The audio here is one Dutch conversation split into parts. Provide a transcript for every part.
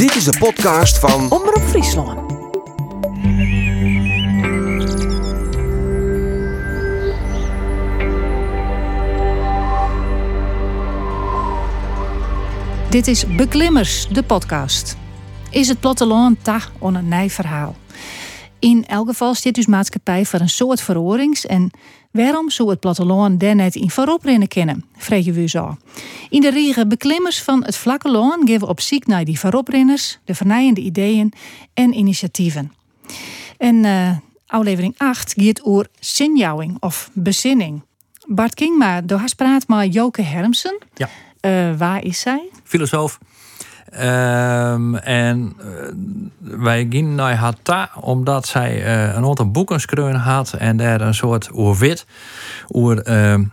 Dit is de podcast van Omroep Friesland. Dit is Beklimmers, de podcast. Is het platteland ta on een nij verhaal? In elk geval zit dus maatschappij voor een soort verorings en waarom zou het platteland daar net in voorop rennen kennen, vregen we zo. In de regen beklimmers van het vlakke loon geven we op ziek naar die vooroprenners, de vernijende ideeën en initiatieven. En eh, aflevering 8 gaat over zinjouwing of bezinning. Bart Kingma, door haar praat met Joke Hermsen. Ja. Eh, waar is zij? filosoof. Ehm, en eh, wij gingen naar Hatta omdat zij eh, een aantal boeken schreven had en daar een soort oerwit oer ehm,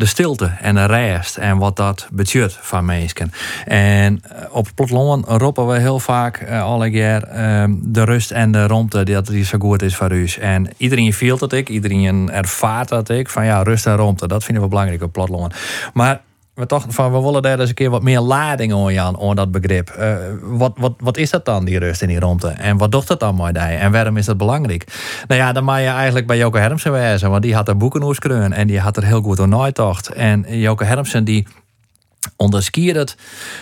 de stilte en de rest en wat dat betekent van mensen. En eh, op platteland roepen we heel vaak eh, alle keer ehm, de rust en de romte dat die zo goed is voor u. En iedereen voelt dat ik, iedereen ervaart dat ik van ja rust en romte dat vinden we belangrijk op platteland. Maar we dachten van, we willen daar eens een keer wat meer lading aan, Jan, aan dat begrip. Eh, wat, wat, wat is dat dan, die rust en die romte? En wat doet dat dan mooi die? En waarom is dat belangrijk? Nou ja, dan mag je eigenlijk bij Joke Hermsen wezen, want die had er boeken over en die had er heel goed aan nagedacht. En Joke Hermsen, die onderskiert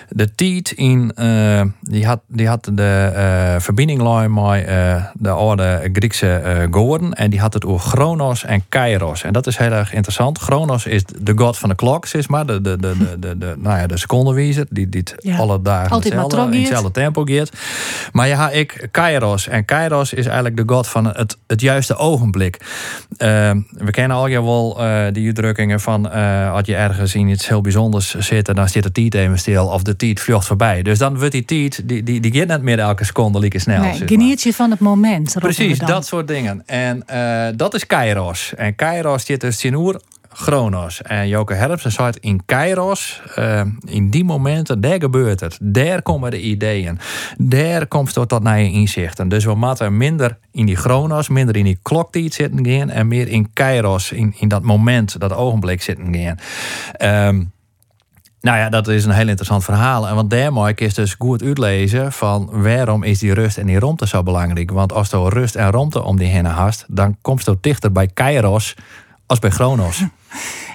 de tijd in eh, die had die had de uh, verbinding lijn met uh, de oude Griekse uh, goden en die had het over Chronos en Kairos en dat is heel erg interessant. Chronos is de god van de klok, zeg maar, de de de de, de, de nou ja, de secondenwijzer die dit Ja. alle dagen hetzelfde, in hetzelfde tempo gaat. Maar ja, ik Kairos en Kairos is eigenlijk de god van het, het juiste ogenblik. Uh, we kennen al je wel uh, die uitdrukkingen van uh, als je ergens in iets heel bijzonders zit en dan zit de tijd even stil of de tijd vlucht voorbij. Dus dan wordt die tijd, die, die, die gaat net meer elke seconde lieke snel. nee, zeg maar. geniet je van het moment. Precies, dat soort dingen. En eh, dat is Kairos. En Kairos zit dus in oer Chronos. En Joke Hermsen zei in Kairos, eh, in die momenten, daar gebeurt het. Daar komen de ideeën. Daar komt het tot naar je inzichten. Dus we moeten minder in die Chronos, minder in die kloktijd zitten gaan en meer in Kairos, in, in dat moment, dat ogenblik zitten gaan. Ehm, nou ja, dat is een heel interessant verhaal. En wat daarmee is dus goed uitlezen van waarom is die rust en die romte zo belangrijk. Want als je rust en romte om die heen hast, dan komt je dichter bij Kairos als bij Chronos.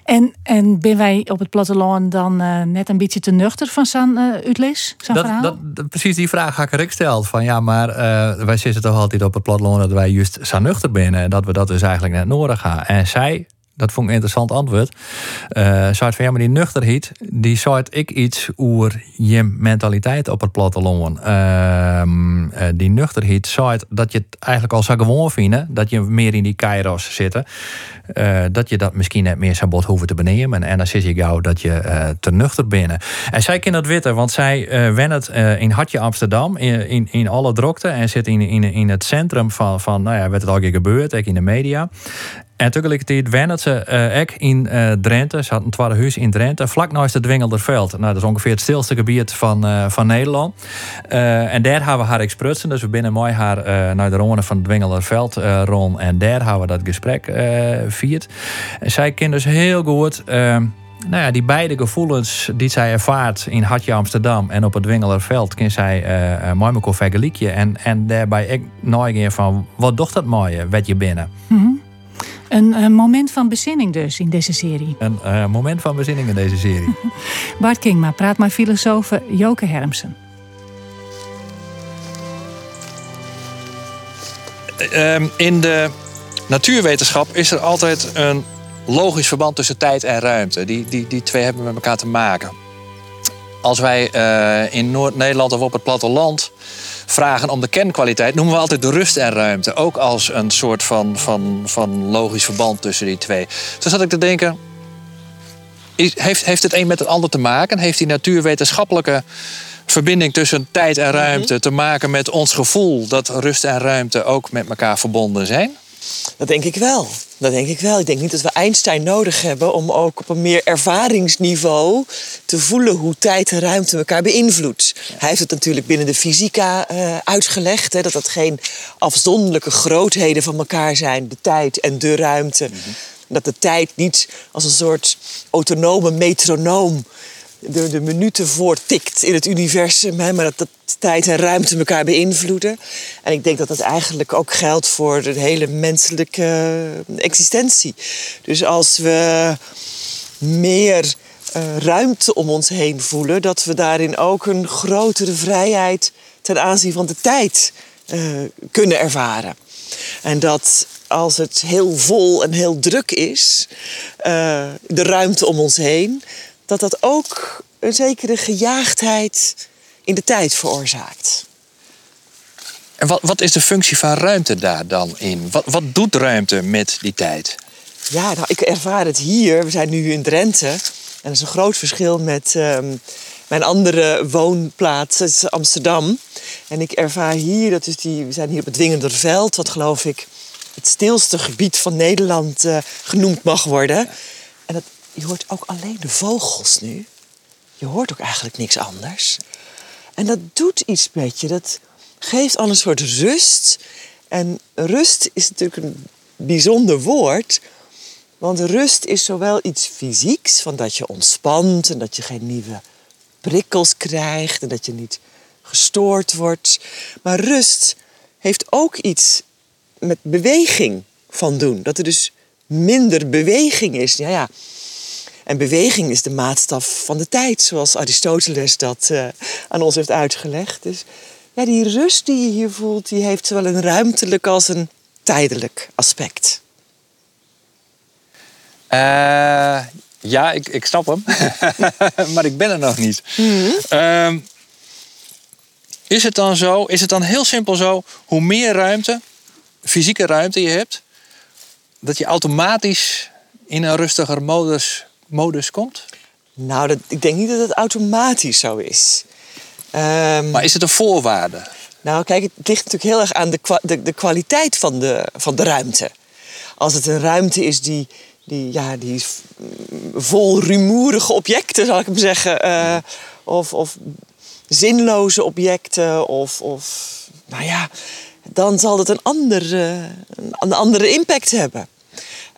En, en ben wij op het platteland dan eh, net een beetje te nuchter van zijn uh, uitlees, zijn Dat, verhaal? dat, dat- precies die vraag ga ik er steld. Van ja, maar eh, wij zitten toch altijd op het platteland dat wij juist zo nuchter binnen. En dat we dat dus eigenlijk net nodig gaan. En zij, dat vond ik een interessant antwoord. zei het van ja, maar die nuchterheid, die zei ik iets over je mentaliteit op het platteland. Eh, die zei het dat je het eigenlijk al zou gewoon vinden. Dat je meer in die kairos zitten. eh, dat je dat misschien net meer zou bod hoeven te benemen. En dan zit je gauw dat je eh, te nuchter binnen. En zij kan dat weten, want zij wen het in Hartje Amsterdam, in, in, alle drokte. En zit in, in, in het centrum van, van, nou ja, werd het al keer gebeurd, ook in de media. En tegelijkertijd wennen ze eh ook in eh, Drenthe. Ze hadden een tweede huis in Drenthe, vlak naast het Dwingelderveld. Nou, dat is ongeveer het stilste gebied van, eh, van Nederland. En daar hebben we haar exprutsen. Dus we binnen mooi haar naar de ronde van het Dwingelderveld rond. En daar hebben we dat gesprek viert. En zij kent dus heel goed... eh, nou ja, die beide gevoelens die zij ervaart in Hartje Amsterdam en op het Dwingelerveld, kan zij uh, mooi elkaar vergelijken. En, en daarbij ik nooit van, wat doet dat mooie, werd je binnen? Mhm. Een, eh, moment van bezinning dus in deze serie. Een eh, moment van bezinning in deze serie. Bart Kingma praat met filosoof Joke Hermsen. Ehm, in de natuurwetenschap is er altijd een logisch verband tussen tijd en ruimte. Die, die, die twee hebben met elkaar te maken. Als wij eh, in Noord-Nederland of op het platteland vragen om de kernkwaliteit, noemen we altijd de rust en ruimte. Ook als een soort van, van, van logisch verband tussen die twee. Toen zat ik te denken, is- heeft, heeft het een met het ander te maken? Heeft die natuurwetenschappelijke verbinding tussen tijd en ruimte te maken met ons gevoel dat rust en ruimte ook met elkaar verbonden zijn? Dat denk ik wel. Dat denk ik wel. Ik denk niet dat we Einstein nodig hebben om ook op een meer ervaringsniveau te voelen hoe tijd en ruimte elkaar beïnvloedt. Hij heeft het natuurlijk binnen de fysica eh, uitgelegd, hè, dat dat geen afzonderlijke grootheden van elkaar zijn, de tijd en de ruimte. Dat de tijd niet als een soort autonome metronoom de, de minuten voortikt in het universum, hè, maar dat, dat tijd en ruimte elkaar beïnvloeden. En ik denk dat dat eigenlijk ook geldt voor de hele menselijke existentie. Dus als we meer uh, ruimte om ons heen voelen, dat we daarin ook een grotere vrijheid ten aanzien van de tijd uh, kunnen ervaren. En dat als het heel vol en heel druk is, de ruimte om ons heen, dat dat ook een zekere gejaagdheid in de tijd veroorzaakt. En wat, wat is de functie van ruimte daar dan in? Wat, wat doet ruimte met die tijd? Ja, nou, ik ervaar het hier. We zijn nu in Drenthe. En dat is een groot verschil met um, mijn andere woonplaats, Amsterdam. En ik ervaar hier, dat is die, we zijn hier op het Dwingenderveld, wat geloof ik het stilste gebied van Nederland uh, genoemd mag worden. En dat, je hoort ook alleen de vogels nu. Je hoort ook eigenlijk niks anders. En dat doet iets met je. Dat geeft al een soort rust. En rust is natuurlijk een bijzonder woord. Want rust is zowel iets fysieks, van dat je ontspant en dat je geen nieuwe prikkels krijgt en dat je niet gestoord wordt. Maar rust heeft ook iets met beweging van doen. Dat er dus minder beweging is. Ja, ja. En beweging is de maatstaf van de tijd, zoals Aristoteles dat uh, aan ons heeft uitgelegd. Dus ja, die rust die je hier voelt, die heeft zowel een ruimtelijk als een tijdelijk aspect. Uh, ja, ik, ik snap hem. maar ik ben er nog niet. Mm -hmm. is het dan zo, is het dan heel simpel zo, hoe meer ruimte, fysieke ruimte je hebt, dat je automatisch in een rustiger modus, modus komt? Nou, dat, ik denk niet dat het automatisch zo is. Um, maar is het een voorwaarde? Nou, kijk, het ligt natuurlijk heel erg aan de, de, de kwaliteit van de, van de ruimte. Als het een ruimte is die, die, ja, die vol rumoerige objecten, zal ik hem zeggen. Uh, of, of zinloze objecten. Of, of, nou ja, dan zal het een andere, een andere impact hebben.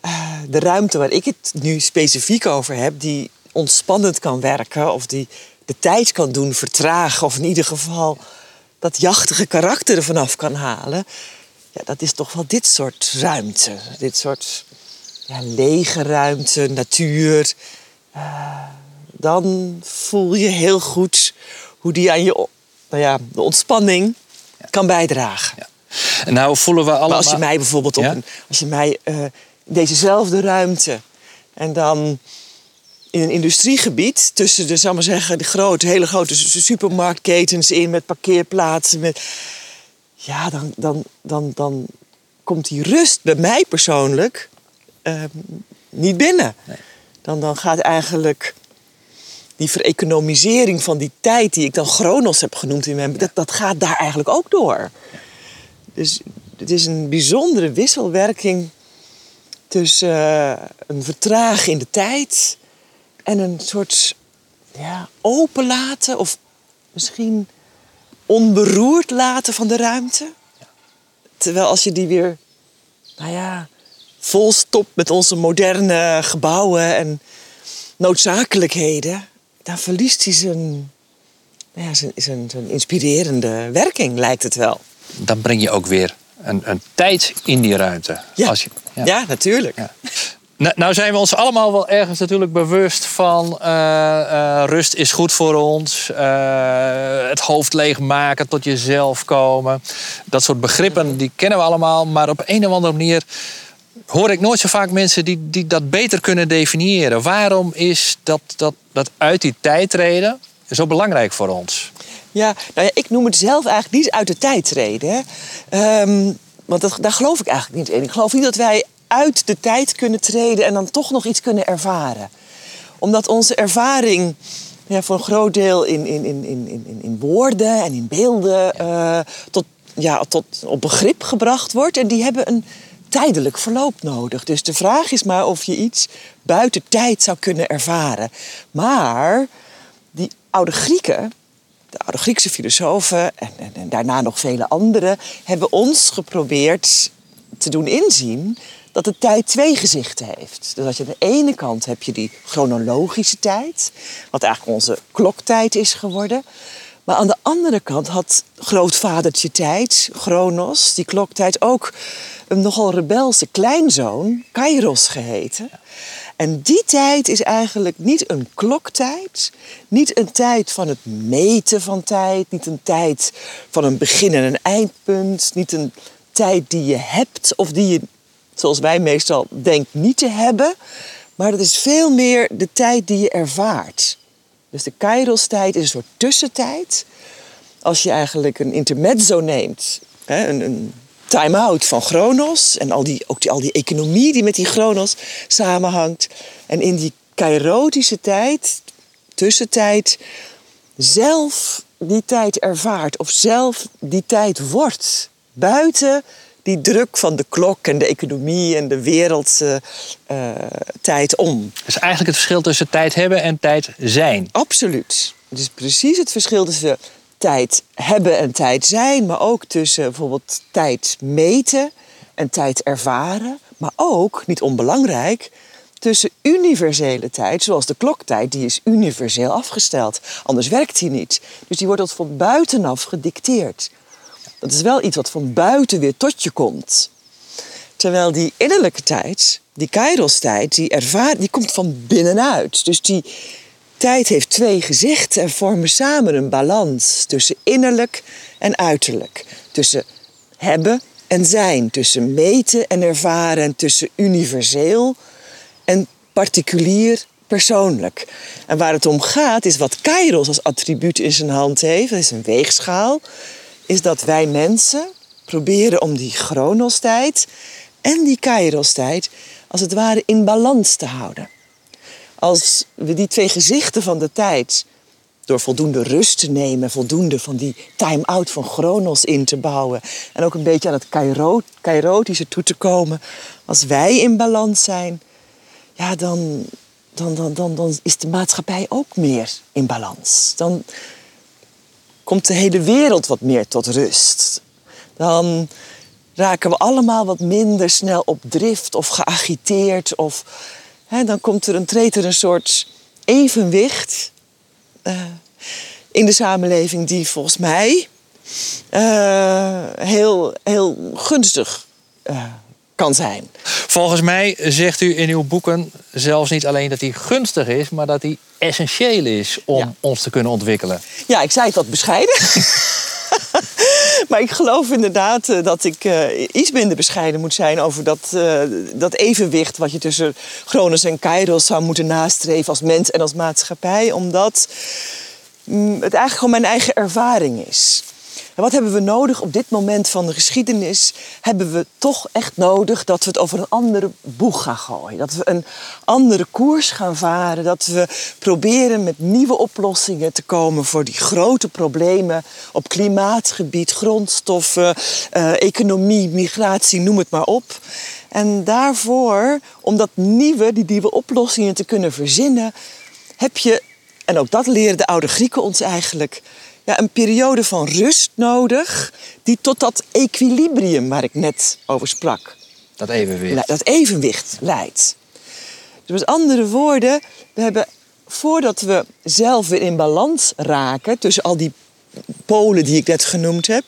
Uh, de ruimte waar ik het nu specifiek over heb, die ontspannend kan werken of die de tijd kan doen vertragen of in ieder geval dat jachtige karakter er vanaf kan halen, ja, dat is toch wel dit soort ruimte. Dit soort ja, lege ruimte, natuur. Uh, dan voel je heel goed hoe die aan je nou ja, de ontspanning kan bijdragen. Ja. Nou voelen we allemaal... Maar als je mij bijvoorbeeld op een, als je mij uh, dezezelfde ruimte en dan in een industriegebied tussen de, zal maar zeggen, de grote, hele grote supermarktketens in met parkeerplaatsen. Met, ja, dan, dan, dan, dan komt die rust bij mij persoonlijk uh, niet binnen. Nee. Dan, dan gaat eigenlijk die vereconomisering van die tijd die ik dan chronos heb genoemd in mijn, dat, dat gaat daar eigenlijk ook door. Dus het is een bijzondere wisselwerking tussen uh, een vertraging in de tijd en een soort ja, openlaten of misschien onberoerd laten van de ruimte. Terwijl als je die weer, nou ja, volstopt met onze moderne gebouwen en noodzakelijkheden, dan verliest hij zijn, ja, zijn, zijn, zijn inspirerende werking, lijkt het wel. Dan breng je ook weer een, een tijd in die ruimte. Ja, als je, ja. ja natuurlijk. Ja. Nou, nou, zijn we ons allemaal wel ergens natuurlijk bewust van uh, uh, rust is goed voor ons. Uh, het hoofd leegmaken, tot jezelf komen. Dat soort begrippen, die kennen we allemaal. Maar op een of andere manier hoor ik nooit zo vaak mensen die, die dat beter kunnen definiëren. Waarom is dat, dat, dat uit die tijd treden zo belangrijk voor ons? Ja, nou ja, ik noem het zelf eigenlijk niet uit de tijd treden. Um, want dat, daar geloof ik eigenlijk niet in. Ik geloof niet dat wij uit de tijd kunnen treden en dan toch nog iets kunnen ervaren. Omdat onze ervaring ja, voor een groot deel in, in, in, in, in woorden en in beelden uh, tot, ja, tot op begrip gebracht wordt. En die hebben een tijdelijk verloop nodig. Dus de vraag is maar of je iets buiten tijd zou kunnen ervaren. Maar die oude Grieken, de oude Griekse filosofen en, en, daarna nog vele anderen, hebben ons geprobeerd te doen inzien dat de tijd twee gezichten heeft. Dus als je aan de ene kant heb je die chronologische tijd, wat eigenlijk onze kloktijd is geworden. Maar aan de andere kant had grootvadertje tijd, Chronos, die kloktijd, ook een nogal rebelse kleinzoon, Kairos geheten. En die tijd is eigenlijk niet een kloktijd, niet een tijd van het meten van tijd, niet een tijd van een begin en een eindpunt, niet een tijd die je hebt of die je, zoals wij meestal denken, niet te hebben. Maar dat is veel meer de tijd die je ervaart. Dus de Kairos-tijd is een soort tussentijd. Als je eigenlijk een intermezzo neemt, een, een time-out van Chronos en al die, ook die, al die economie die met die Chronos samenhangt. En in die kairotische tijd, tussentijd, zelf die tijd ervaart of zelf die tijd wordt. Buiten die druk van de klok en de economie en de wereldse uh, tijd om. Dat is eigenlijk het verschil tussen tijd hebben en tijd zijn. Absoluut. Het is precies het verschil tussen tijd hebben en tijd zijn, maar ook tussen bijvoorbeeld tijd meten en tijd ervaren, maar ook, niet onbelangrijk, tussen universele tijd, zoals de kloktijd, die is universeel afgesteld. Anders werkt die niet. Dus die wordt tot van buitenaf gedicteerd. Dat is wel iets wat van buiten weer tot je komt. Terwijl die innerlijke tijd, die kairos-tijd, die, ervaart, die komt van binnenuit. Dus die tijd heeft twee gezichten en vormen samen een balans tussen innerlijk en uiterlijk. Tussen hebben en zijn, tussen meten en ervaren en tussen universeel en particulier persoonlijk. En waar het om gaat is wat Kairos als attribuut in zijn hand heeft, dat is een weegschaal, is dat wij mensen proberen om die chronostijd en die kairos-tijd als het ware in balans te houden. Als we die twee gezichten van de tijd door voldoende rust te nemen, voldoende van die time-out van chronos in te bouwen en ook een beetje aan het kairotische toe te komen, als wij in balans zijn, ja, dan, dan, dan, dan, dan is de maatschappij ook meer in balans. Dan, komt de hele wereld wat meer tot rust. Dan raken we allemaal wat minder snel op drift of geagiteerd. Of dan komt er een, treedt er een soort evenwicht uh, in de samenleving die volgens mij uh, heel, heel gunstig uh, kan zijn. Volgens mij zegt u in uw boeken zelfs niet alleen dat hij gunstig is, maar dat hij essentieel is om ons te kunnen ontwikkelen. Ja, ik zei het wat bescheiden. maar ik geloof inderdaad eh, dat ik uh, iets minder bescheiden moet zijn over dat, uh, dat evenwicht wat je tussen Chronos en Kairos zou moeten nastreven als mens en als maatschappij, omdat mm, het eigenlijk gewoon mijn eigen ervaring is. En wat hebben we nodig op dit moment van de geschiedenis? Hebben we toch echt nodig dat we het over een andere boeg gaan gooien. Dat we een andere koers gaan varen. Dat we proberen met nieuwe oplossingen te komen voor die grote problemen op klimaatgebied, grondstoffen, uh, economie, migratie, noem het maar op. En daarvoor, om dat nieuwe, die nieuwe oplossingen te kunnen verzinnen, heb je, en ook dat leren de oude Grieken ons eigenlijk, ja, een periode van rust nodig die tot dat equilibrium waar ik net over sprak. Dat evenwicht. Dat evenwicht leidt. Dus met andere woorden, we hebben voordat we zelf weer in balans raken tussen al die polen die ik net genoemd heb,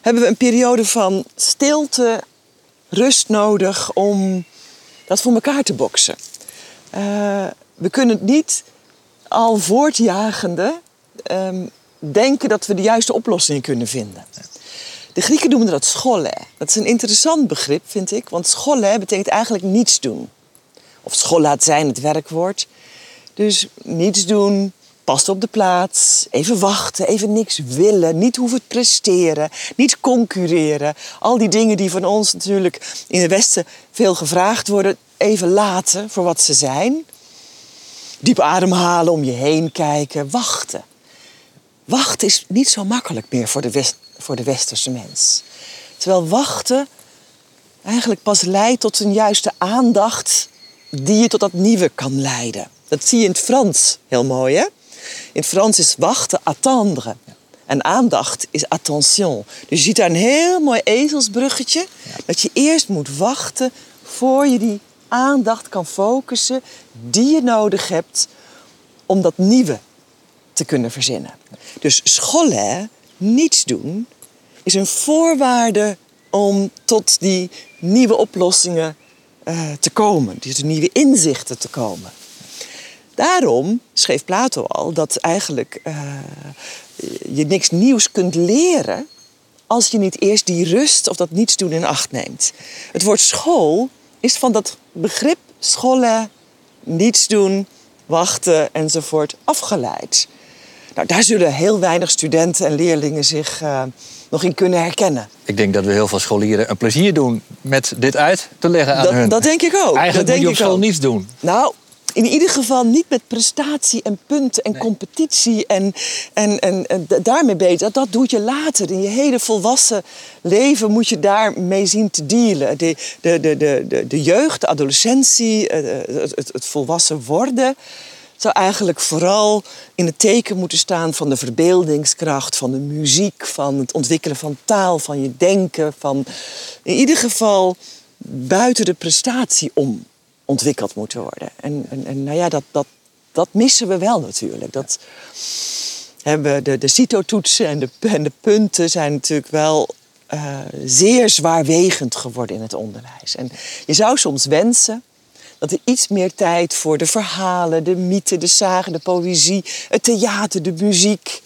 hebben we een periode van stilte, rust nodig om dat voor elkaar te boksen. Uh, we kunnen het niet al voortjagende um, denken dat we de juiste oplossingen kunnen vinden. De Grieken noemen dat scholle. Dat is een interessant begrip, vind ik. Want scholle betekent eigenlijk niets doen. Of schollaat zijn het werkwoord. Dus niets doen, past op de plaats, even wachten, even niks willen, niet hoeven presteren, niet concurreren. Al die dingen die van ons natuurlijk in het Westen veel gevraagd worden, even laten voor wat ze zijn. Diep ademhalen, om je heen kijken, wachten. Wachten is niet zo makkelijk meer voor de, West, voor de westerse mens. Terwijl wachten eigenlijk pas leidt tot een juiste aandacht die je tot dat nieuwe kan leiden. Dat zie je in het Frans heel mooi, hè? In het Frans is wachten attendre. En aandacht is attention. Dus je ziet daar een heel mooi ezelsbruggetje. Dat je eerst moet wachten voor je die aandacht kan focussen die je nodig hebt om dat nieuwe kunnen verzinnen. Dus scholen, niets doen, is een voorwaarde om tot die nieuwe oplossingen uh, te komen, dus nieuwe inzichten te komen. Daarom schreef Plato al dat eigenlijk uh, je niks nieuws kunt leren als je niet eerst die rust of dat niets doen in acht neemt. Het woord school is van dat begrip scholen, niets doen, wachten enzovoort afgeleid. Nou, daar zullen heel weinig studenten en leerlingen zich uh, nog in kunnen herkennen. Ik denk dat we heel veel scholieren een plezier doen met dit uit te leggen aan dat, hun. Dat denk ik ook. Eigenlijk dat moet je denk op school niets doen. Nou, in ieder geval niet met prestatie en punten en competitie en, en, en, en, daarmee bezig. Dat, dat doe je later. In je hele volwassen leven moet je daarmee zien te dealen. De, de, de, de, de jeugd, de adolescentie, eh, het, het, het volwassen worden zou eigenlijk vooral in het teken moeten staan van de verbeeldingskracht, van de muziek, van het ontwikkelen van taal, van je denken, van in ieder geval buiten de prestatie om ontwikkeld moeten worden. En, en, nou ja, dat, dat, dat missen we wel natuurlijk. Dat hebben de, de CITO-toetsen en de, en de punten zijn natuurlijk wel uh, zeer zwaarwegend geworden in het onderwijs. En je zou soms wensen dat er iets meer tijd voor de verhalen, de mythen, de zagen, de poëzie, het theater, de muziek.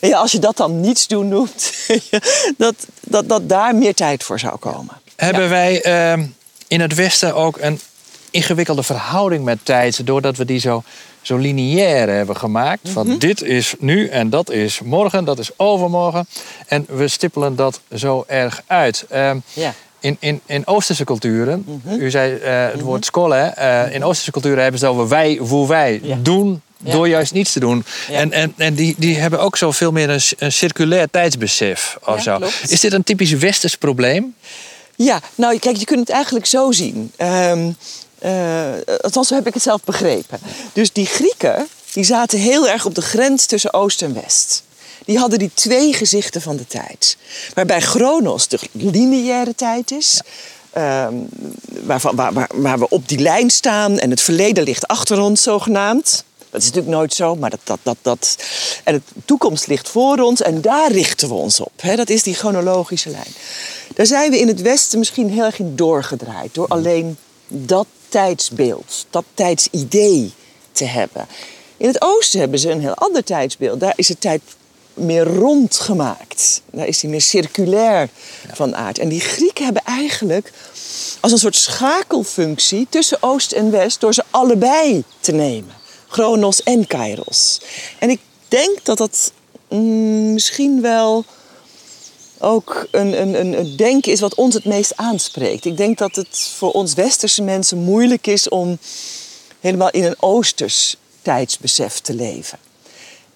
En ja, als je dat dan niets doen noemt, dat, dat, dat daar meer tijd voor zou komen. Hebben wij uh, in het Westen ook een ingewikkelde verhouding met tijd, doordat we die zo, zo lineair hebben gemaakt. Van mhm. dit is nu en dat is morgen, dat is overmorgen. En we stippelen dat zo erg uit. Uh, ja in, in, in Oosterse culturen, mhm. u zei uh, het woord mhm. school, uh, in Oosterse culturen hebben ze over wij voor wij doen. Door juist niets te doen. En, en, en die, die hebben ook zo veel meer een, een circulair tijdsbesef. Of zo. Is dit een typisch westers probleem? Ja, nou kijk, je kunt het eigenlijk zo zien. Um, uh, althans, zo heb ik het zelf begrepen. Dus die Grieken die zaten heel erg op de grens tussen Oost en West die hadden die twee gezichten van de tijd. Waarbij Chronos de lineaire tijd is. Ehm, waarvan, waar, waar, waar, we op die lijn staan en het verleden ligt achter ons, zogenaamd. Dat is natuurlijk nooit zo, maar dat, dat, dat, dat. En de toekomst ligt voor ons en daar richten we ons op. dat is die chronologische lijn. Daar zijn we in het Westen misschien heel erg in doorgedraaid. Door alleen dat tijdsbeeld, dat tijdsidee te hebben. In het Oosten hebben ze een heel ander tijdsbeeld. Daar is de tijd meer rond gemaakt. Daar is hij meer circulair van aard. En die Grieken hebben eigenlijk als een soort schakelfunctie tussen Oost en West door ze allebei te nemen. Chronos en Kairos. En ik denk dat dat mm, misschien wel ook een, een, een denken is wat ons het meest aanspreekt. Ik denk dat het voor ons westerse mensen moeilijk is om helemaal in een oosters tijdsbesef te leven.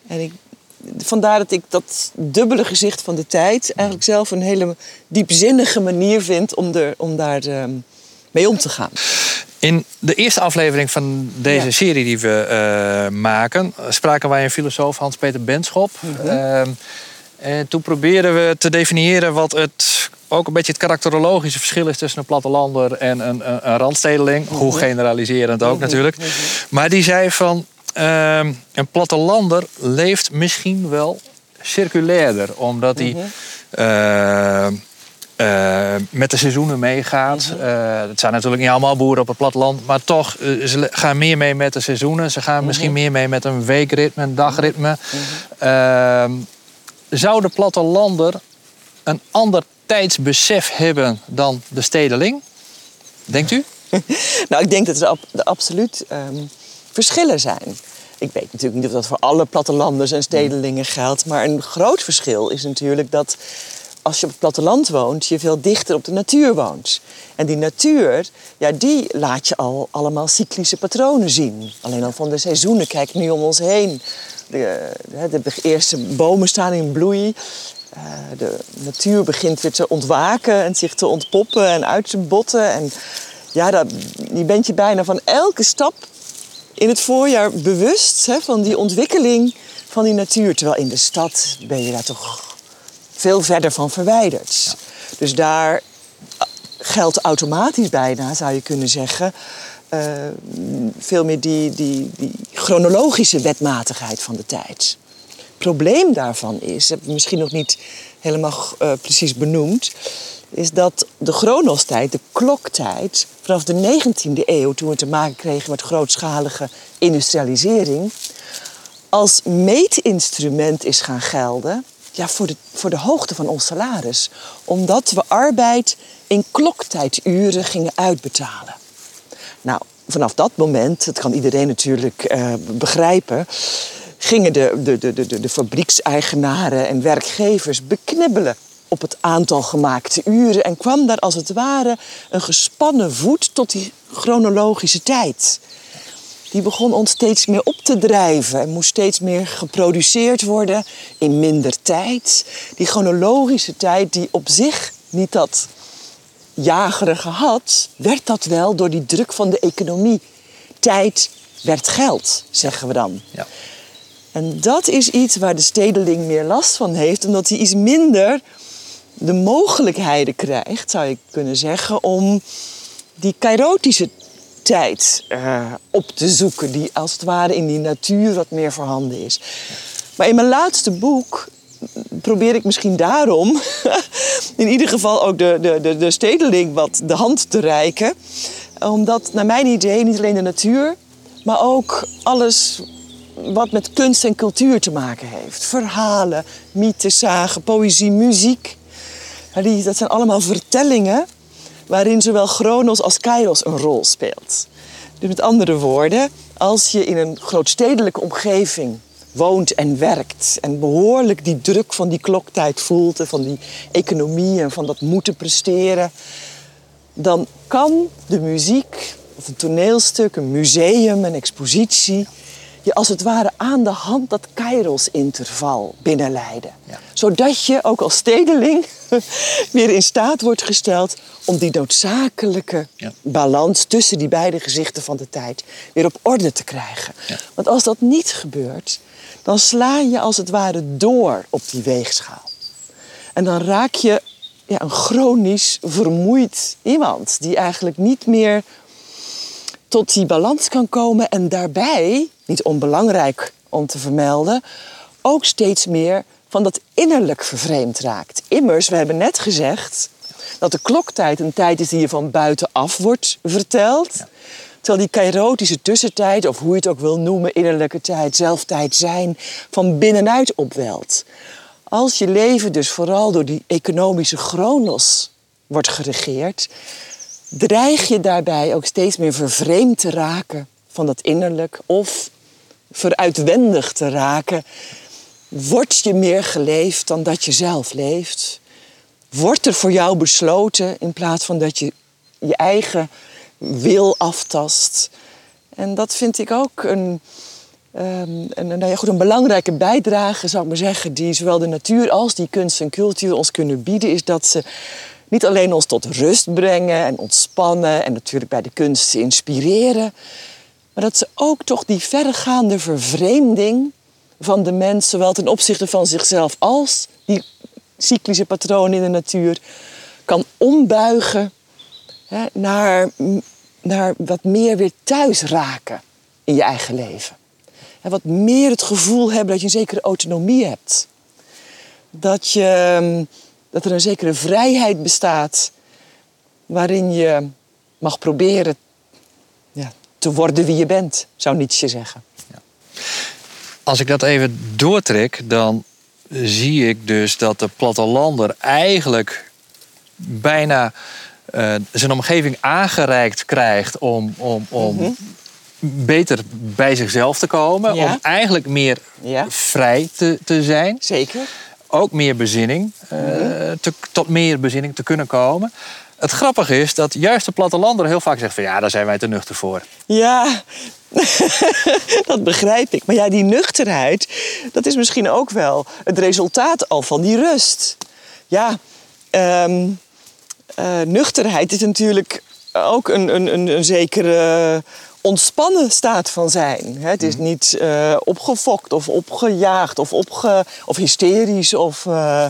En ik vandaar dat ik dat dubbele gezicht van de tijd eigenlijk zelf een hele diepzinnige manier vind om, er, om daar ehm, mee om te gaan. In de eerste aflevering van deze serie die we uh, maken, spraken wij een filosoof, Hans-Peter Benschop. Mhm. Ehm, en toen probeerden we te definiëren wat het ook een beetje het karakterologische verschil is tussen een plattelander en een, een, een randstedeling. Hoe mhm. generaliserend ook mhm. natuurlijk. Maar die zei van uh, een plattelander leeft misschien wel circulairder, omdat hij uh, uh, met de seizoenen meegaat. Uh, het zijn natuurlijk niet allemaal boeren op het platteland, maar toch, ze gaan meer mee met de seizoenen. Ze gaan misschien meer mee met een weekritme, een dagritme. Ehm, zou de plattelander een ander tijdsbesef hebben dan de stedeling? Denkt u? nou, ik denk dat er absoluut um, verschillen zijn. Ik weet natuurlijk niet of dat voor alle plattelanders en stedelingen geldt. Maar een groot verschil is natuurlijk dat als je op het platteland woont, je veel dichter op de natuur woont. En die natuur, ja, die laat je al allemaal cyclische patronen zien. Alleen al van de seizoenen, kijk nu om ons heen. De, de, eerste bomen staan in bloei. Uh, de natuur begint weer te ontwaken en zich te ontpoppen en uit te botten. En ja, dat, je bent je bijna van elke stap in het voorjaar bewust hè, van die ontwikkeling van die natuur. Terwijl in de stad ben je daar toch veel verder van verwijderd. Dus daar geldt automatisch bijna, zou je kunnen zeggen. eh, veel meer die, die, die chronologische wetmatigheid van de tijd. Het probleem daarvan is, dat heb ik misschien nog niet helemaal eh, precies benoemd, is dat de chronostijd, de kloktijd, vanaf de 19e eeuw, toen we te maken kregen met grootschalige industrialisering, als meetinstrument is gaan gelden ja, voor, de, voor de hoogte van ons salaris. Omdat we arbeid in kloktijduren gingen uitbetalen. Nou, vanaf dat moment, dat kan iedereen natuurlijk eh, begrijpen, gingen de, de, de, de, de fabriekseigenaren en werkgevers beknibbelen op het aantal gemaakte uren en kwam daar als het ware een gespannen voet tot die chronologische tijd. Die begon ons steeds meer op te drijven en moest steeds meer geproduceerd worden in minder tijd. Die chronologische tijd die op zich niet dat jagerige had, werd dat wel door die druk van de economie. Tijd werd geld, zeggen we dan. Ja. En dat is iets waar de stedeling meer last van heeft, omdat hij iets minder de mogelijkheden krijgt, zou je kunnen zeggen, om die kairotische tijd eh, op te zoeken, die als het ware in die natuur wat meer voorhanden is. Maar in mijn laatste boek probeer ik misschien daarom in ieder geval ook de, de, de, de stedeling wat de hand te reiken. Omdat naar mijn idee niet alleen de natuur, maar ook alles wat met kunst en cultuur te maken heeft. Verhalen, mythes, zagen, poëzie, muziek. Dat zijn allemaal vertellingen waarin zowel Chronos als Kairos een rol speelt. Dus met andere woorden, als je in een grootstedelijke omgeving woont en werkt en behoorlijk die druk van die kloktijd voelt en van die economie en van dat moeten presteren, dan kan de muziek of een toneelstuk, een museum, een expositie je als het ware aan de hand dat Kairos-interval binnenleiden. Ja. Zodat je ook als stedeling weer in staat wordt gesteld om die noodzakelijke Ja. balans tussen die beide gezichten van de tijd weer op orde te krijgen. Ja. Want als dat niet gebeurt, dan sla je als het ware door op die weegschaal. En dan raak je ja, een chronisch vermoeid iemand die eigenlijk niet meer tot die balans kan komen en daarbij, niet onbelangrijk om te vermelden, ook steeds meer van dat innerlijk vervreemd raakt. Immers, we hebben net gezegd dat de kloktijd een tijd is die je van buitenaf wordt verteld. Terwijl die kairotische tussentijd, of hoe je het ook wil noemen, innerlijke tijd, zelftijd zijn, van binnenuit opwelt. Als je leven dus vooral door die economische chronos wordt geregeerd, dreig je daarbij ook steeds meer vervreemd te raken van dat innerlijk of vooruitwendig te raken. Word je meer geleefd dan dat je zelf leeft? Wordt er voor jou besloten in plaats van dat je je eigen wil aftast? En dat vind ik ook een, ehm, een, nou ja, goed, een belangrijke bijdrage, zou ik maar zeggen, die zowel de natuur als die kunst en cultuur ons kunnen bieden, is dat ze niet alleen ons tot rust brengen en ontspannen en natuurlijk bij de kunst inspireren, maar dat ze ook toch die verregaande vervreemding van de mens, zowel ten opzichte van zichzelf als die cyclische patronen in de natuur, kan ombuigen hè, naar, naar wat meer weer thuis raken in je eigen leven. En wat meer het gevoel hebben dat je een zekere autonomie hebt. Dat, je, dat er een zekere vrijheid bestaat waarin je mag proberen ja, te worden wie je bent, zou Nietzsche zeggen. Als ik dat even doortrek, dan zie ik dus dat de plattelander eigenlijk bijna eh, zijn omgeving aangereikt krijgt om, om, om beter bij zichzelf te komen. Ja. Om eigenlijk meer Ja. vrij te, te zijn. Zeker. Ook meer bezinning, eh, te, tot meer bezinning te kunnen komen. Het grappige is dat juist de plattelander heel vaak zegt van ja, daar zijn wij te nuchter voor. Ja, dat begrijp ik. Maar ja, die nuchterheid, dat is misschien ook wel het resultaat al van die rust. Ja, ehm, eh, nuchterheid is natuurlijk ook een, een, een, een zekere ontspannen staat van zijn. Het is niet eh, opgefokt of opgejaagd of, opge, of hysterisch of... eh,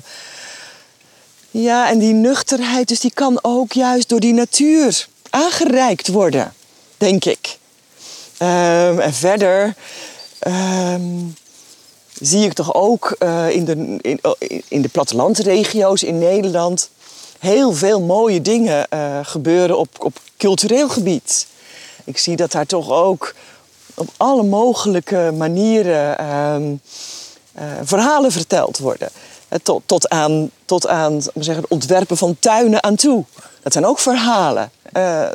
Ja, en die nuchterheid, dus die kan ook juist door die natuur aangereikt worden, denk ik. Ehm, en verder ehm, zie ik toch ook uh, in, de, in, in de plattelandregio's in Nederland heel veel mooie dingen uh, gebeuren op, op cultureel gebied. Ik zie dat daar toch ook op alle mogelijke manieren uh, verhalen verteld worden. Tot, tot aan, tot aan zeggen, het ontwerpen van tuinen aan toe. Dat zijn ook verhalen.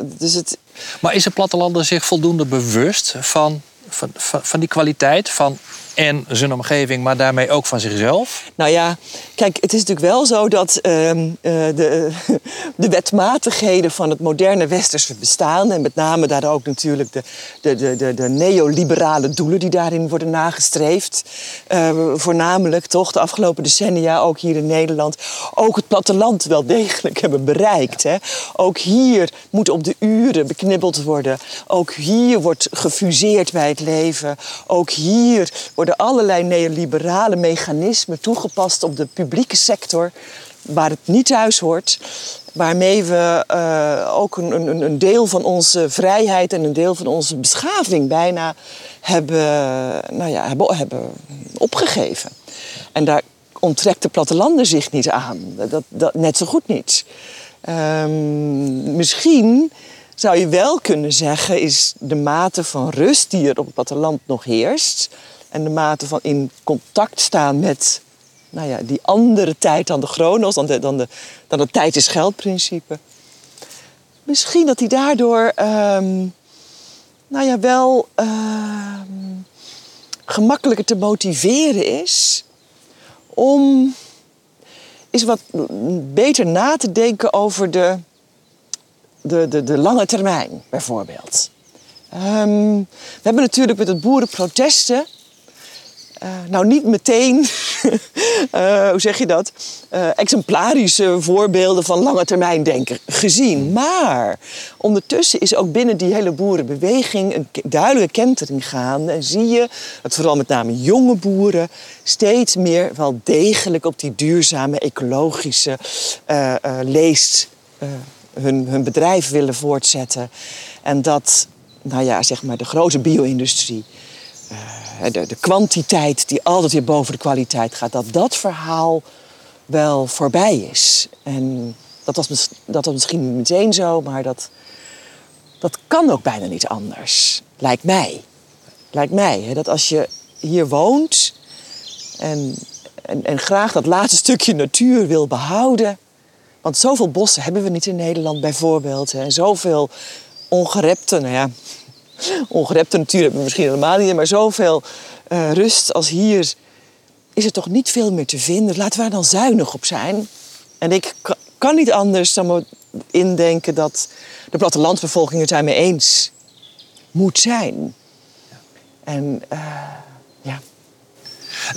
dus het... Maar is de plattelander zich voldoende bewust van, van, van, van die kwaliteit? Van en zijn omgeving, maar daarmee ook van zichzelf? Nou ja, kijk, het is natuurlijk wel zo dat uh, de, de wetmatigheden van het moderne westerse bestaan, en met name daar ook natuurlijk de, de, de, de, neoliberale doelen die daarin worden nagestreefd, uh, voornamelijk toch de afgelopen decennia, ook hier in Nederland, ook het platteland wel degelijk hebben bereikt. Hè? Ook hier moet op de uren beknibbeld worden. Ook hier wordt gefuseerd bij het leven. Ook hier wordt worden allerlei neoliberale mechanismen toegepast op de publieke sector, waar het niet thuis hoort. Waarmee we uh, ook een, een, een, deel van onze vrijheid en een deel van onze beschaving bijna hebben, nou ja, hebben, hebben opgegeven. En daar onttrekt de plattelanden zich niet aan. Dat, dat, net zo goed niet. Um, misschien zou je wel kunnen zeggen, is de mate van rust die er op het platteland nog heerst, en de mate van in contact staan met nou ja, die andere tijd dan de chronos, dan, de, dan, de, dan het tijd is geldprincipe. Misschien dat hij daardoor um, nou ja, wel uh, gemakkelijker te motiveren is om eens wat beter na te denken over de, de, de, lange termijn, bijvoorbeeld. Um, we hebben natuurlijk met het boerenprotesten uh, nou, niet meteen, uh, hoe zeg je dat, uh, exemplarische voorbeelden van lange termijn denken gezien. Maar ondertussen is ook binnen die hele boerenbeweging een duidelijke kentering gaande. En zie je dat vooral met name jonge boeren steeds meer wel degelijk op die duurzame, ecologische leest hun, hun bedrijf willen voortzetten. En dat, nou ja, zeg maar, de grote bio-industrie de, de kwantiteit die altijd weer boven de kwaliteit gaat, dat dat verhaal wel voorbij is. En dat was, dat was misschien niet meteen zo, maar dat, dat kan ook bijna niet anders. Lijkt mij. Lijkt mij. Hè? Dat als je hier woont en, en, en graag dat laatste stukje natuur wil behouden. Want zoveel bossen hebben we niet in Nederland bijvoorbeeld. Hè? En zoveel ongerepte, nou ja, ongerepte natuur hebben we misschien helemaal niet, maar zoveel uh, rust als hier is er toch niet veel meer te vinden. Laten we daar dan zuinig op zijn. En ik kan niet anders dan me indenken dat de plattelandsbevolking het daarmee eens moet zijn. En uh, ja.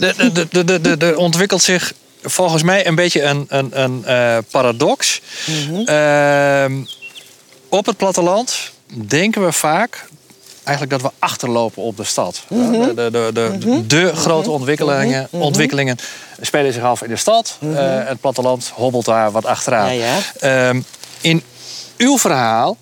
Er de, de, de, de, de, ontwikkelt zich volgens mij een beetje een, een, een uh, paradox. Mm -hmm. op het platteland denken we vaak eigenlijk dat we achterlopen op de stad. Mhm. De, de, de, de, mhm. de grote mhm. ontwikkelingen, ontwikkelingen spelen zich af in de stad. Uh, het platteland hobbelt daar wat achteraan. Ja, ja. Um, in uw verhaal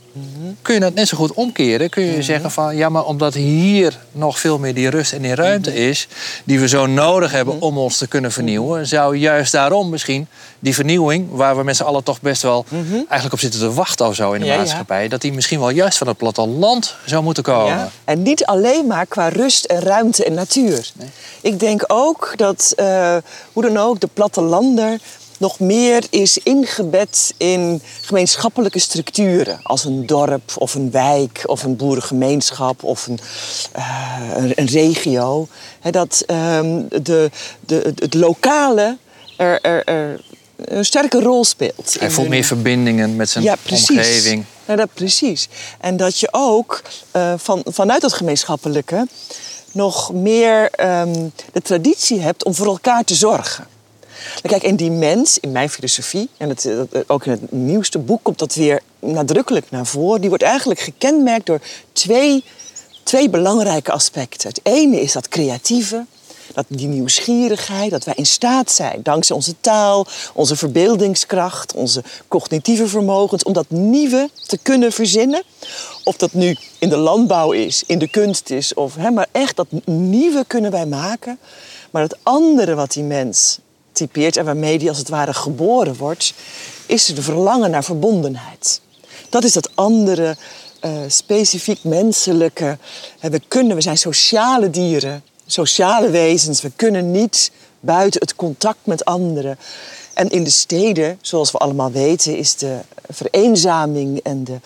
kun je dat net zo goed omkeren. Kun je zeggen van ja, maar omdat hier nog veel meer die rust en die ruimte is, die we zo nodig hebben om ons te kunnen vernieuwen, zou juist daarom misschien die vernieuwing, waar we met z'n allen toch best wel eigenlijk op zitten te wachten of zo in de maatschappij, dat die misschien wel juist van het platteland zou moeten komen. Ja. En niet alleen maar qua rust en ruimte en natuur. Nee. Ik denk ook dat, uh, hoe dan ook, de plattelander nog meer is ingebed in gemeenschappelijke structuren. Als een dorp of een wijk of een boerengemeenschap of een, uh, een regio. dat um, de, de, het lokale er, er, er, een sterke rol speelt. Hij voelt meer verbindingen met zijn ja, omgeving. Ja, dat, precies. En dat je ook uh, van, vanuit dat gemeenschappelijke nog meer um, de traditie hebt om voor elkaar te zorgen. Kijk, en die mens, in mijn filosofie, en het, ook in het nieuwste boek komt dat weer nadrukkelijk naar voren, die wordt eigenlijk gekenmerkt door twee, twee belangrijke aspecten. Het ene is dat creatieve, dat die nieuwsgierigheid, dat wij in staat zijn, dankzij onze taal, onze verbeeldingskracht, onze cognitieve vermogens, om dat nieuwe te kunnen verzinnen. Of dat nu in de landbouw is, in de kunst is, of, hè, maar echt dat nieuwe kunnen wij maken. Maar het andere wat die mens typeert en waarmee die als het ware geboren wordt, is de verlangen naar verbondenheid. Dat is dat andere, uh, specifiek menselijke. We, kunnen, we zijn sociale dieren, sociale wezens. We kunnen niet buiten het contact met anderen. En in de steden, zoals we allemaal weten, is de vereenzaming en de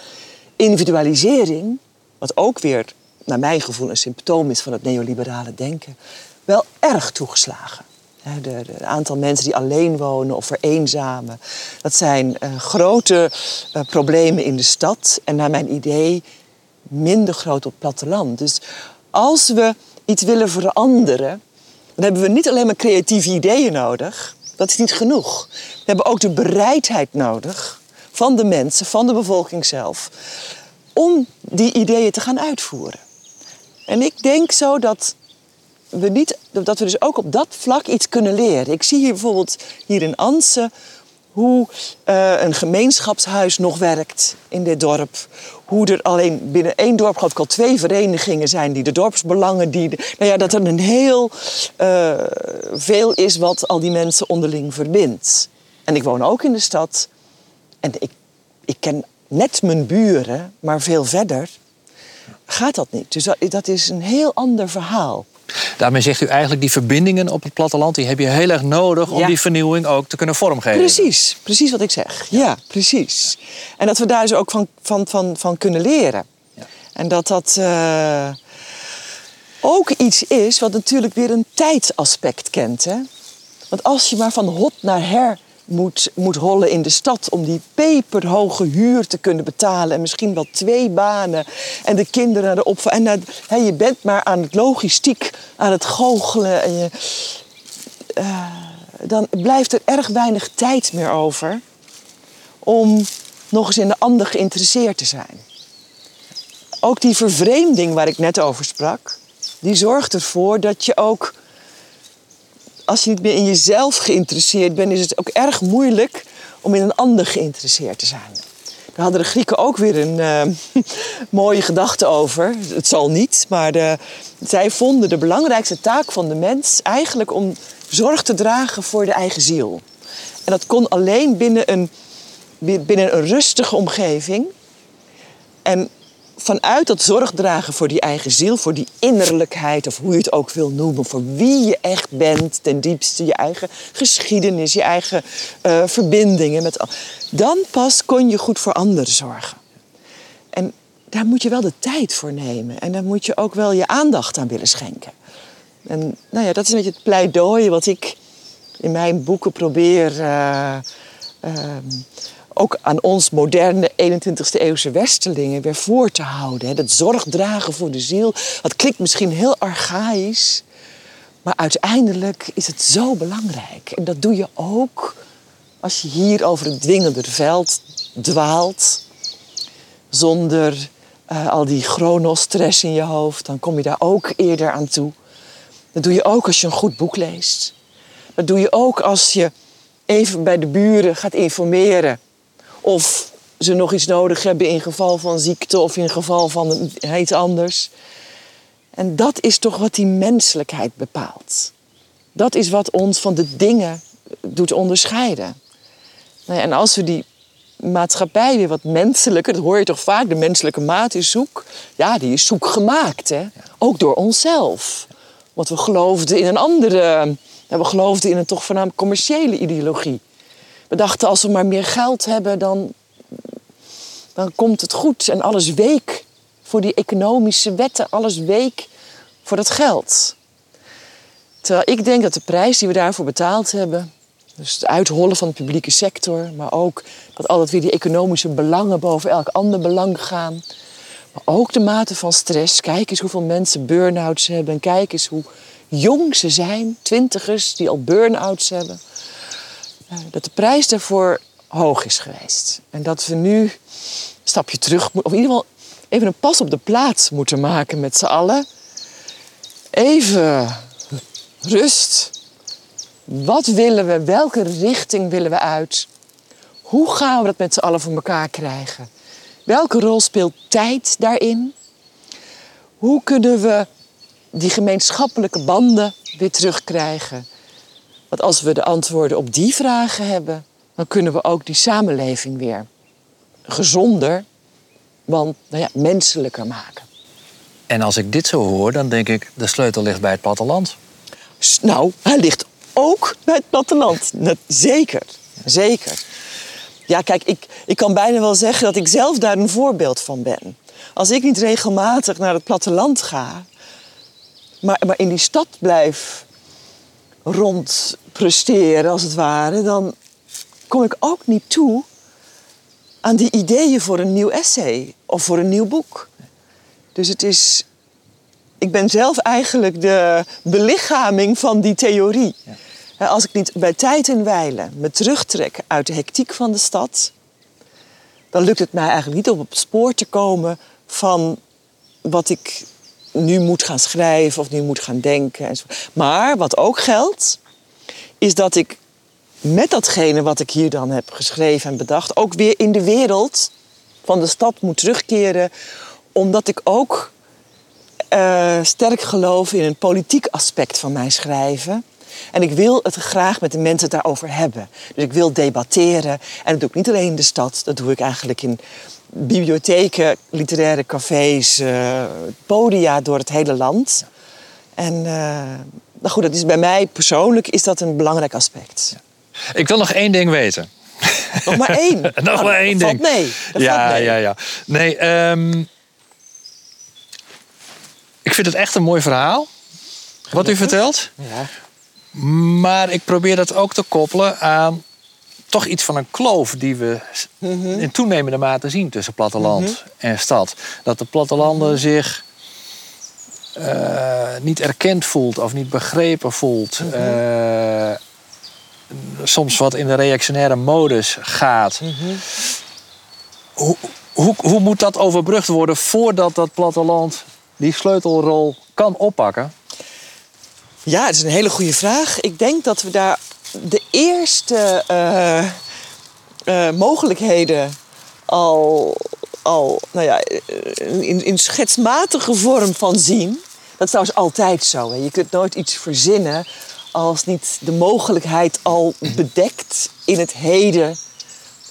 individualisering, wat ook weer naar mijn gevoel een symptoom is van het neoliberale denken, wel erg toegeslagen. Het aantal mensen die alleen wonen of vereenzamen. Dat zijn uh, grote uh, problemen in de stad en naar mijn idee minder groot op het platteland. Dus als we iets willen veranderen, dan hebben we niet alleen maar creatieve ideeën nodig. Dat is niet genoeg. We hebben ook de bereidheid nodig van de mensen, van de bevolking zelf, om die ideeën te gaan uitvoeren. En ik denk zo dat we, niet, dat we dus ook op dat vlak iets kunnen leren. Ik zie hier bijvoorbeeld hier in Anse hoe uh, een gemeenschapshuis nog werkt in dit dorp. Hoe er alleen binnen één dorp geloof ik al twee verenigingen zijn die de dorpsbelangen die. Nou ja, dat er een heel uh, veel is wat al die mensen onderling verbindt. En ik woon ook in de stad. En ik, ik ken net mijn buren, maar veel verder gaat dat niet. Dus dat is een heel ander verhaal. Daarmee zegt u eigenlijk die verbindingen op het platteland, die heb je heel erg nodig om die vernieuwing ook te kunnen vormgeven. Precies, precies wat ik zeg. Ja, precies. En dat we daar dus ook van, van, van, van kunnen leren. Ja. En dat dat uh, ook iets is wat natuurlijk weer een tijdsaspect kent. Hè? Want als je maar van hot naar her moet, moet hollen in de stad om die peperhoge huur te kunnen betalen. En misschien wel twee banen. En de kinderen naar de opvang. En je bent maar aan het logistiek, aan het goochelen. En je, uh, dan blijft er erg weinig tijd meer over om nog eens in de ander geïnteresseerd te zijn. Ook die vervreemding waar ik net over sprak, die zorgt ervoor dat je ook als je niet meer in jezelf geïnteresseerd bent, is het ook erg moeilijk om in een ander geïnteresseerd te zijn. Daar hadden de Grieken ook weer een uh, mooie gedachte over. Het zal niet, maar zij vonden de belangrijkste taak van de mens eigenlijk om zorg te dragen voor de eigen ziel. En dat kon alleen binnen een, binnen een rustige omgeving. En vanuit dat zorg dragen voor die eigen ziel, voor die innerlijkheid, of hoe je het ook wil noemen, voor wie je echt bent, ten diepste je eigen geschiedenis, je eigen uh, verbindingen met. Dan pas kon je goed voor anderen zorgen. En daar moet je wel de tijd voor nemen en daar moet je ook wel je aandacht aan willen schenken. En nou ja, dat is een beetje het pleidooi wat ik in mijn boeken probeer. Uh, uh, ook aan ons moderne 21ste eeuwse westerlingen weer voor te houden. Dat zorg dragen voor de ziel. Dat klinkt misschien heel archaïs, maar uiteindelijk is het zo belangrijk. En dat doe je ook als je hier over het dwingende veld dwaalt, zonder uh, al die chronostress in je hoofd. Dan kom je daar ook eerder aan toe. Dat doe je ook als je een goed boek leest. Dat doe je ook als je even bij de buren gaat informeren of ze nog iets nodig hebben in geval van ziekte of in geval van iets anders. En dat is toch wat die menselijkheid bepaalt. Dat is wat ons van de dingen doet onderscheiden. Nou en als we die maatschappij weer wat menselijker, dat hoor je toch vaak, de menselijke maat is zoek. Ja, die is zoek gemaakt, hè? ook door onszelf. Want we geloofden in een andere, we geloofden in een toch voornamelijk commerciële ideologie. We dachten als we maar meer geld hebben, dan, dan komt het goed. En alles week voor die economische wetten, alles week voor dat geld. Terwijl ik denk dat de prijs die we daarvoor betaald hebben, dus het uithollen van de publieke sector, maar ook dat altijd weer die economische belangen boven elk ander belang gaan. Maar ook de mate van stress. Kijk eens hoeveel mensen burn-outs hebben. En kijk eens hoe jong ze zijn, twintigers die al burn-outs hebben. Eh, dat de prijs daarvoor hoog is geweest. En dat we nu een stapje terug, of in ieder geval even een pas op de plaats moeten maken met z'n allen. Even rust. Wat willen we? Welke richting willen we uit? Hoe gaan we dat met z'n allen voor elkaar krijgen? Welke rol speelt tijd daarin? Hoe kunnen we die gemeenschappelijke banden weer terugkrijgen? Want als we de antwoorden op die vragen hebben, dan kunnen we ook die samenleving weer gezonder, want nou ja, menselijker maken. En als ik dit zo hoor, dan denk ik, de sleutel ligt bij het platteland. Nou, hij ligt ook bij het platteland. Zeker, zeker. Ja, kijk, ik, ik kan bijna wel zeggen dat ik zelf daar een voorbeeld van ben. Als ik niet regelmatig naar het platteland ga, maar, maar in die stad blijf rondpresteren, als het ware, dan kom ik ook niet toe aan die ideeën voor een nieuw essay of voor een nieuw boek. Dus het is. Ik ben zelf eigenlijk de belichaming van die theorie. Als ik niet bij tijd en wijlen me terugtrek uit de hectiek van de stad, dan lukt het mij eigenlijk niet om op het spoor te komen van wat ik nu moet gaan schrijven of nu moet gaan denken. Maar wat ook geldt, is dat ik met datgene wat ik hier dan heb geschreven en bedacht, ook weer in de wereld van de stad moet terugkeren, omdat ik ook uh, sterk geloof in een politiek aspect van mijn schrijven. En ik wil het graag met de mensen daarover hebben. Dus ik wil debatteren. En dat doe ik niet alleen in de stad, dat doe ik eigenlijk in bibliotheken, literaire cafés, uh, podia door het hele land. En uh, nou goed, dat is bij mij persoonlijk is dat een belangrijk aspect. Ik wil nog één ding weten. Nog maar één? nog maar nou, één ding. Nee. Ja, ja, ja. Nee, um, ik vind het echt een mooi verhaal. Wat u vertelt. Ja. Maar ik probeer dat ook te koppelen aan toch iets van een kloof die we Mhm. in toenemende mate zien tussen platteland en stad. Dat de plattelanden Mhm. zich eh, niet erkend voelt of niet begrepen voelt. Mhm. Eh, soms wat in de reactionaire modus gaat. Mhm. Hoe, hoe, hoe moet dat overbrugd worden voordat dat platteland die sleutelrol kan oppakken? Ja, dat is een hele goede vraag. Ik denk dat we daar de eerste eh, eh, mogelijkheden al, al nou ja, in, in schetsmatige vorm van zien. Dat is trouwens altijd zo. Hè. Je kunt nooit iets verzinnen als niet de mogelijkheid al bedekt in het heden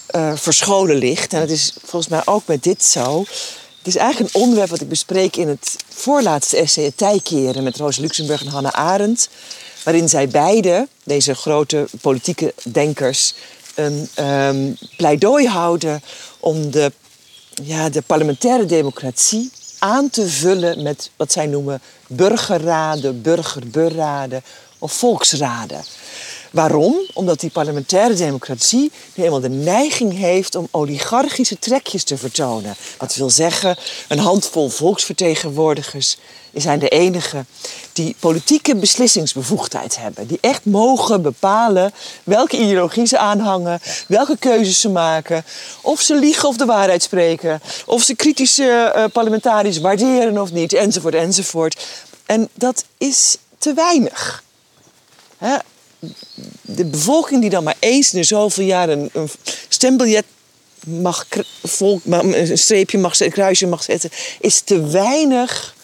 eh, verscholen ligt. En dat is volgens mij ook met dit zo. Het is eigenlijk een onderwerp wat ik bespreek in het voorlaatste essay Tijkeren met Roos Luxemburg en Hannah Arendt. Waarin zij beide, deze grote politieke denkers, een ehm, pleidooi houden om de, ja, de parlementaire democratie aan te vullen met wat zij noemen burgerraden, burgerburraden of volksraden. Waarom? Omdat die parlementaire democratie nu helemaal de neiging heeft om oligarchische trekjes te vertonen. Dat wil zeggen, een handvol volksvertegenwoordigers zijn de enige die politieke beslissingsbevoegdheid hebben. Die echt mogen bepalen welke ideologie ze aanhangen, welke keuzes ze maken, of ze liegen of de waarheid spreken, of ze kritische uh, parlementariërs waarderen of niet, enzovoort, enzovoort. En dat is te weinig. Hè? De bevolking die dan maar eens in zoveel jaar een, een stembiljet mag, volk, een streepje mag zetten, een kruisje mag zetten, is te weinig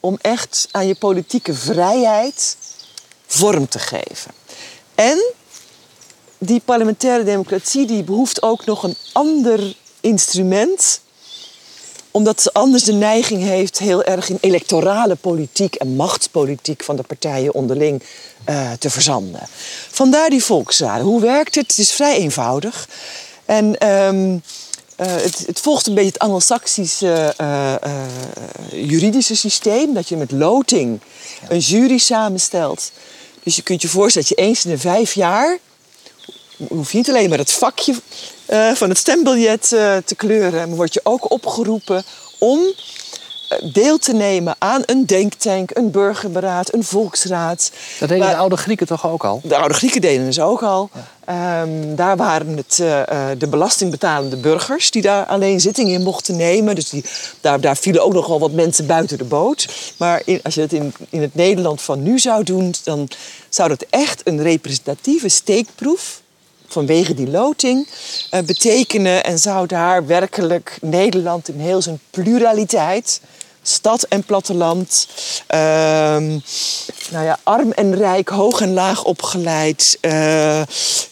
om echt aan je politieke vrijheid vorm te geven. En die parlementaire democratie die behoeft ook nog een ander instrument omdat ze anders de neiging heeft heel erg in electorale politiek en machtspolitiek van de partijen onderling uh, te verzanden. Vandaar die volksraden. Hoe werkt het? Het is vrij eenvoudig. En um, uh, het, het, volgt een beetje het Anglo-Saxische uh, juridische systeem. Dat je met loting een jury samenstelt. Dus je kunt je voorstellen dat je eens in de vijf jaar hoef je niet alleen maar het vakje uh, van het stembiljet uh, te kleuren, maar word je ook opgeroepen om eh, deel te nemen aan een denktank, een burgerberaad, een volksraad. Dat deden Maar- de oude Grieken toch ook al? De oude Grieken deden het ook al. Ehm, daar waren het eh, eh, de belastingbetalende burgers die daar alleen zitting in mochten nemen. Dus die, daar, daar vielen ook nogal wat mensen buiten de boot. Maar in- als je het in, in het Nederland van nu zou doen, dan zou dat echt een representatieve steekproef vanwege die loting eh, betekenen. En zou daar werkelijk Nederland in heel zijn pluraliteit, stad en platteland, ehm, nou ja, arm en rijk, hoog en laag opgeleid, eh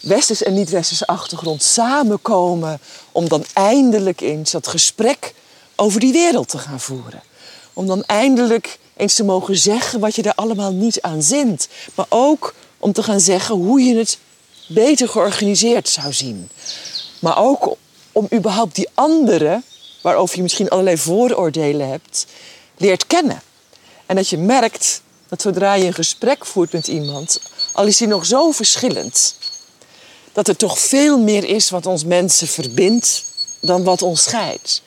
westers en niet-westerse achtergrond samenkomen om dan eindelijk eens dat gesprek over die wereld te gaan voeren. Om dan eindelijk eens te mogen zeggen wat je er allemaal niet aan zint. Maar ook om te gaan zeggen hoe je het beter georganiseerd zou zien. Maar ook om überhaupt die anderen, waarover je misschien allerlei vooroordelen hebt, leert kennen. En dat je merkt dat zodra je een gesprek voert met iemand, al is die nog zo verschillend, dat er toch veel meer is wat ons mensen verbindt dan wat ons scheidt.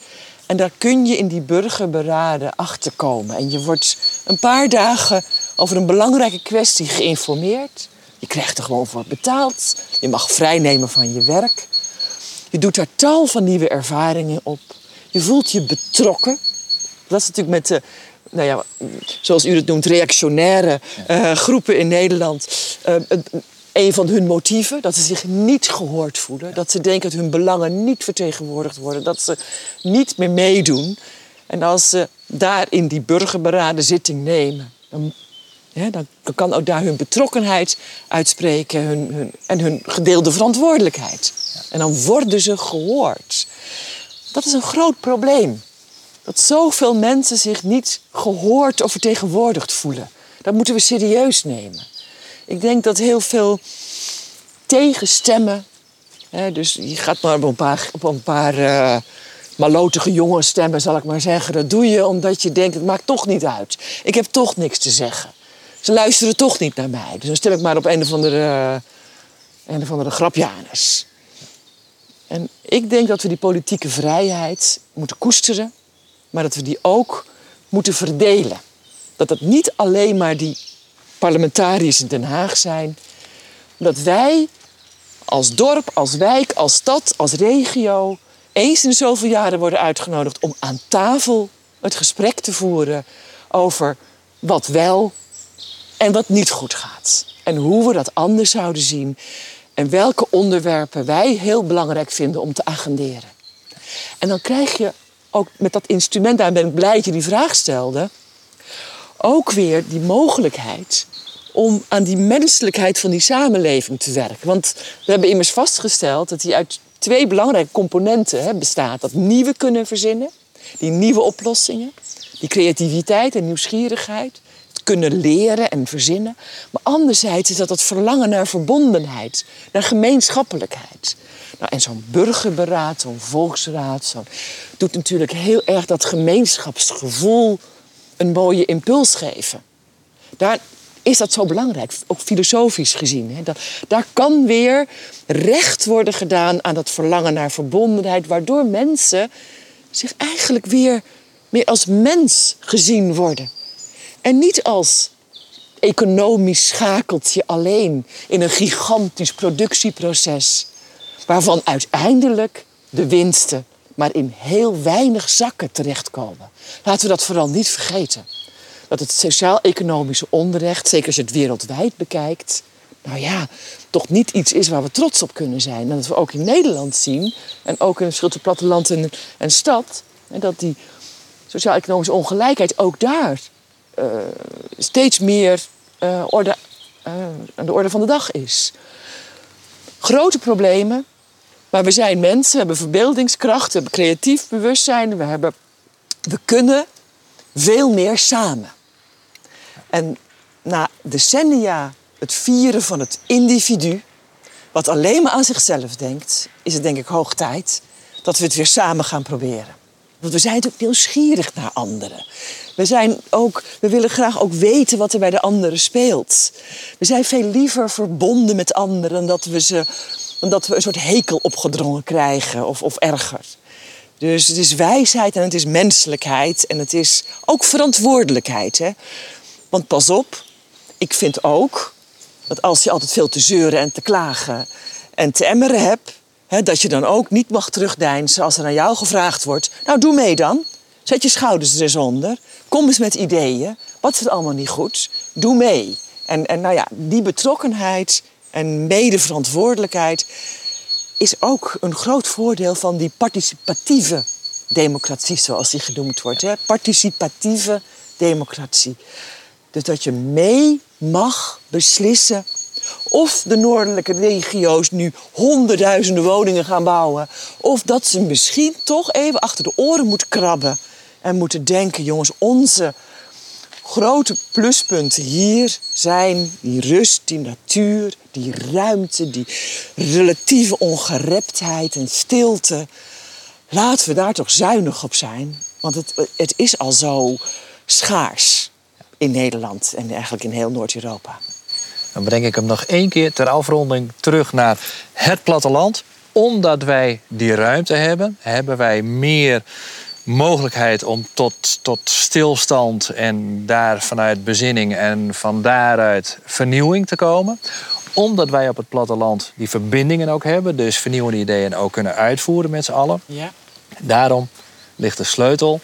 En daar kun je in die burgerberaden achterkomen. En je wordt een paar dagen over een belangrijke kwestie geïnformeerd. Je krijgt er gewoon voor betaald. Je mag vrijnemen van je werk. Je doet daar tal van nieuwe ervaringen op. Je voelt je betrokken. Dat is natuurlijk met de, nou ja, zoals u het noemt, reactionaire eh, groepen in Nederland. eh, een- een van hun motieven, dat ze zich niet gehoord voelen. Dat ze denken dat hun belangen niet vertegenwoordigd worden. Dat ze niet meer meedoen. En als ze daar in die burgerberaden zitting nemen... dan, ja, dan kan ook daar hun betrokkenheid uitspreken hun, hun, en hun gedeelde verantwoordelijkheid. En dan worden ze gehoord. Dat is een groot probleem. Dat zoveel mensen zich niet gehoord of vertegenwoordigd voelen. Dat moeten we serieus nemen. Ik denk dat heel veel tegenstemmen. Hè, dus je gaat maar op een paar, op een paar eh, malotige jongen stemmen, zal ik maar zeggen. Dat doe je omdat je denkt, het maakt toch niet uit. Ik heb toch niks te zeggen. Ze luisteren toch niet naar mij. Dus dan stem ik maar op een of andere, eh, een of andere grapjanus. En ik denk dat we die politieke vrijheid moeten koesteren, maar dat we die ook moeten verdelen. Dat het niet alleen maar die parlementariërs in Den Haag zijn, dat wij als dorp, als wijk, als stad, als regio eens in zoveel jaren worden uitgenodigd om aan tafel het gesprek te voeren over wat wel en wat niet goed gaat. En hoe we dat anders zouden zien. En welke onderwerpen wij heel belangrijk vinden om te agenderen. En dan krijg je ook met dat instrument, daar ben ik blij dat je die vraag stelde, ook weer die mogelijkheid om aan die menselijkheid van die samenleving te werken. Want we hebben immers vastgesteld dat die uit twee belangrijke componenten hè, bestaat. Dat nieuwe kunnen verzinnen, die nieuwe oplossingen, die creativiteit en nieuwsgierigheid. Kunnen leren en verzinnen. Maar anderzijds is dat het verlangen naar verbondenheid, naar gemeenschappelijkheid. Nou, en zo'n burgerberaad, zo'n volksraad, zo, doet natuurlijk heel erg dat gemeenschapsgevoel een mooie impuls geven. Daar is dat zo belangrijk, ook filosofisch gezien. Hè? Dat, daar kan weer recht worden gedaan aan dat verlangen naar verbondenheid, waardoor mensen zich eigenlijk weer meer als mens gezien worden. En niet als economisch schakeltje alleen in een gigantisch productieproces, waarvan uiteindelijk de winsten maar in heel weinig zakken terechtkomen. Laten we dat vooral niet vergeten. Dat het sociaal-economische onrecht, zeker als je het wereldwijd bekijkt, nou ja, toch niet iets is waar we trots op kunnen zijn. En dat we ook in Nederland zien, en ook in het verschil platteland en, en stad, en dat die sociaal-economische ongelijkheid ook daar steeds meer eh, orde, eh, aan de orde van de dag is. Grote problemen, maar we zijn mensen, we hebben verbeeldingskracht, we hebben creatief bewustzijn, we, hebben, we kunnen veel meer samen. En na decennia het vieren van het individu, wat alleen maar aan zichzelf denkt, is het denk ik hoog tijd dat we het weer samen gaan proberen. Want we zijn natuurlijk nieuwsgierig naar anderen. We, zijn ook, we willen graag ook weten wat er bij de anderen speelt. We zijn veel liever verbonden met anderen dan dat we, ze, dat we een soort hekel opgedrongen krijgen of, of erger. Dus het is wijsheid en het is menselijkheid en het is ook verantwoordelijkheid. Hè? Want pas op, ik vind ook dat als je altijd veel te zeuren en te klagen en te emmeren hebt, hè, dat je dan ook niet mag terugdeinzen als er aan jou gevraagd wordt. Nou, doe mee dan. Zet je schouders er eens onder. Kom eens met ideeën. Wat is het allemaal niet goed? Doe mee. En, en nou ja, die betrokkenheid en medeverantwoordelijkheid is ook een groot voordeel van die participatieve democratie, zoals die genoemd wordt. Hè? Participatieve democratie. Dus dat je mee mag beslissen of de noordelijke regio's nu honderdduizenden woningen gaan bouwen. Of dat ze misschien toch even achter de oren moeten krabben. En moeten denken, jongens, onze grote pluspunten hier zijn die rust, die natuur, die ruimte, die relatieve ongereptheid en stilte. Laten we daar toch zuinig op zijn. Want het, het is al zo schaars in Nederland en eigenlijk in heel Noord-Europa. Dan breng ik hem nog één keer ter afronding terug naar het platteland. Omdat wij die ruimte hebben, hebben wij meer mogelijkheid om tot, tot stilstand en daar vanuit bezinning en van daaruit vernieuwing te komen. Omdat wij op het platteland die verbindingen ook hebben, dus vernieuwende ideeën ook kunnen uitvoeren met z'n allen. Ja. Daarom ligt de sleutel,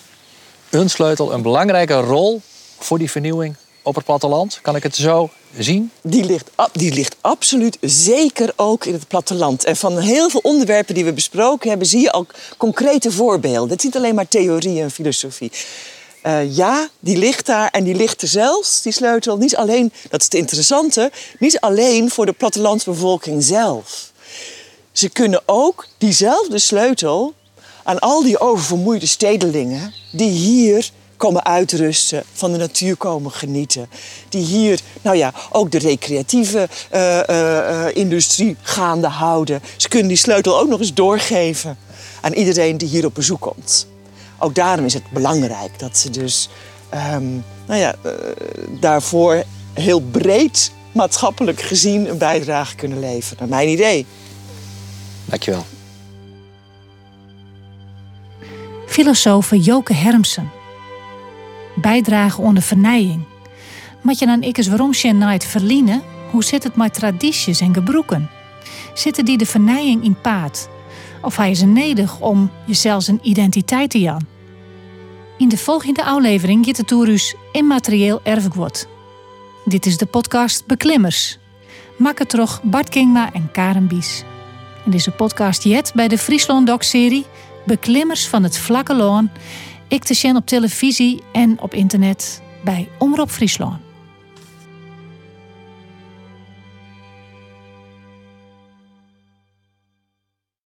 een sleutel, een belangrijke rol voor die vernieuwing op het platteland. Kan ik het zo zien? Die ligt, die ligt absoluut zeker ook in het platteland. En van heel veel onderwerpen die we besproken hebben, zie je ook concrete voorbeelden. Het is niet alleen maar theorie en filosofie. Uh, ja, die ligt daar en die ligt er zelfs, die sleutel, niet alleen, dat is het interessante, niet alleen voor de plattelandsbevolking zelf. Ze kunnen ook diezelfde sleutel aan al die oververmoeide stedelingen die hier komen uitrusten, van de natuur komen genieten. Die hier, nou ja, ook de recreatieve uh, uh, industrie gaande houden. Ze kunnen die sleutel ook nog eens doorgeven aan iedereen die hier op bezoek komt. Ook daarom is het belangrijk dat ze dus, um, nou ja, daarvoor heel breed maatschappelijk gezien een bijdrage kunnen leveren. Naar mijn idee. Dankjewel. Filosoof Joke Hermsen bijdragen de vernijing. Maar je dan ik eens waarom je nooit verliezen? Hoe zit het met tradities en gebroeken? Zitten die de vernijing in paard? Of hij ze nedig om jezelf een identiteit te jan? In de volgende aflevering gaat het toerus immaterieel erfgoed. Dit is de podcast Beklimmers. Maak toch Bart Kingma en Karen Bies. In deze podcast jet bij de Friesland Doc-serie Beklimmers van het Vlakke Loon ik te zien op televisie en op internet bij Omroep Friesland.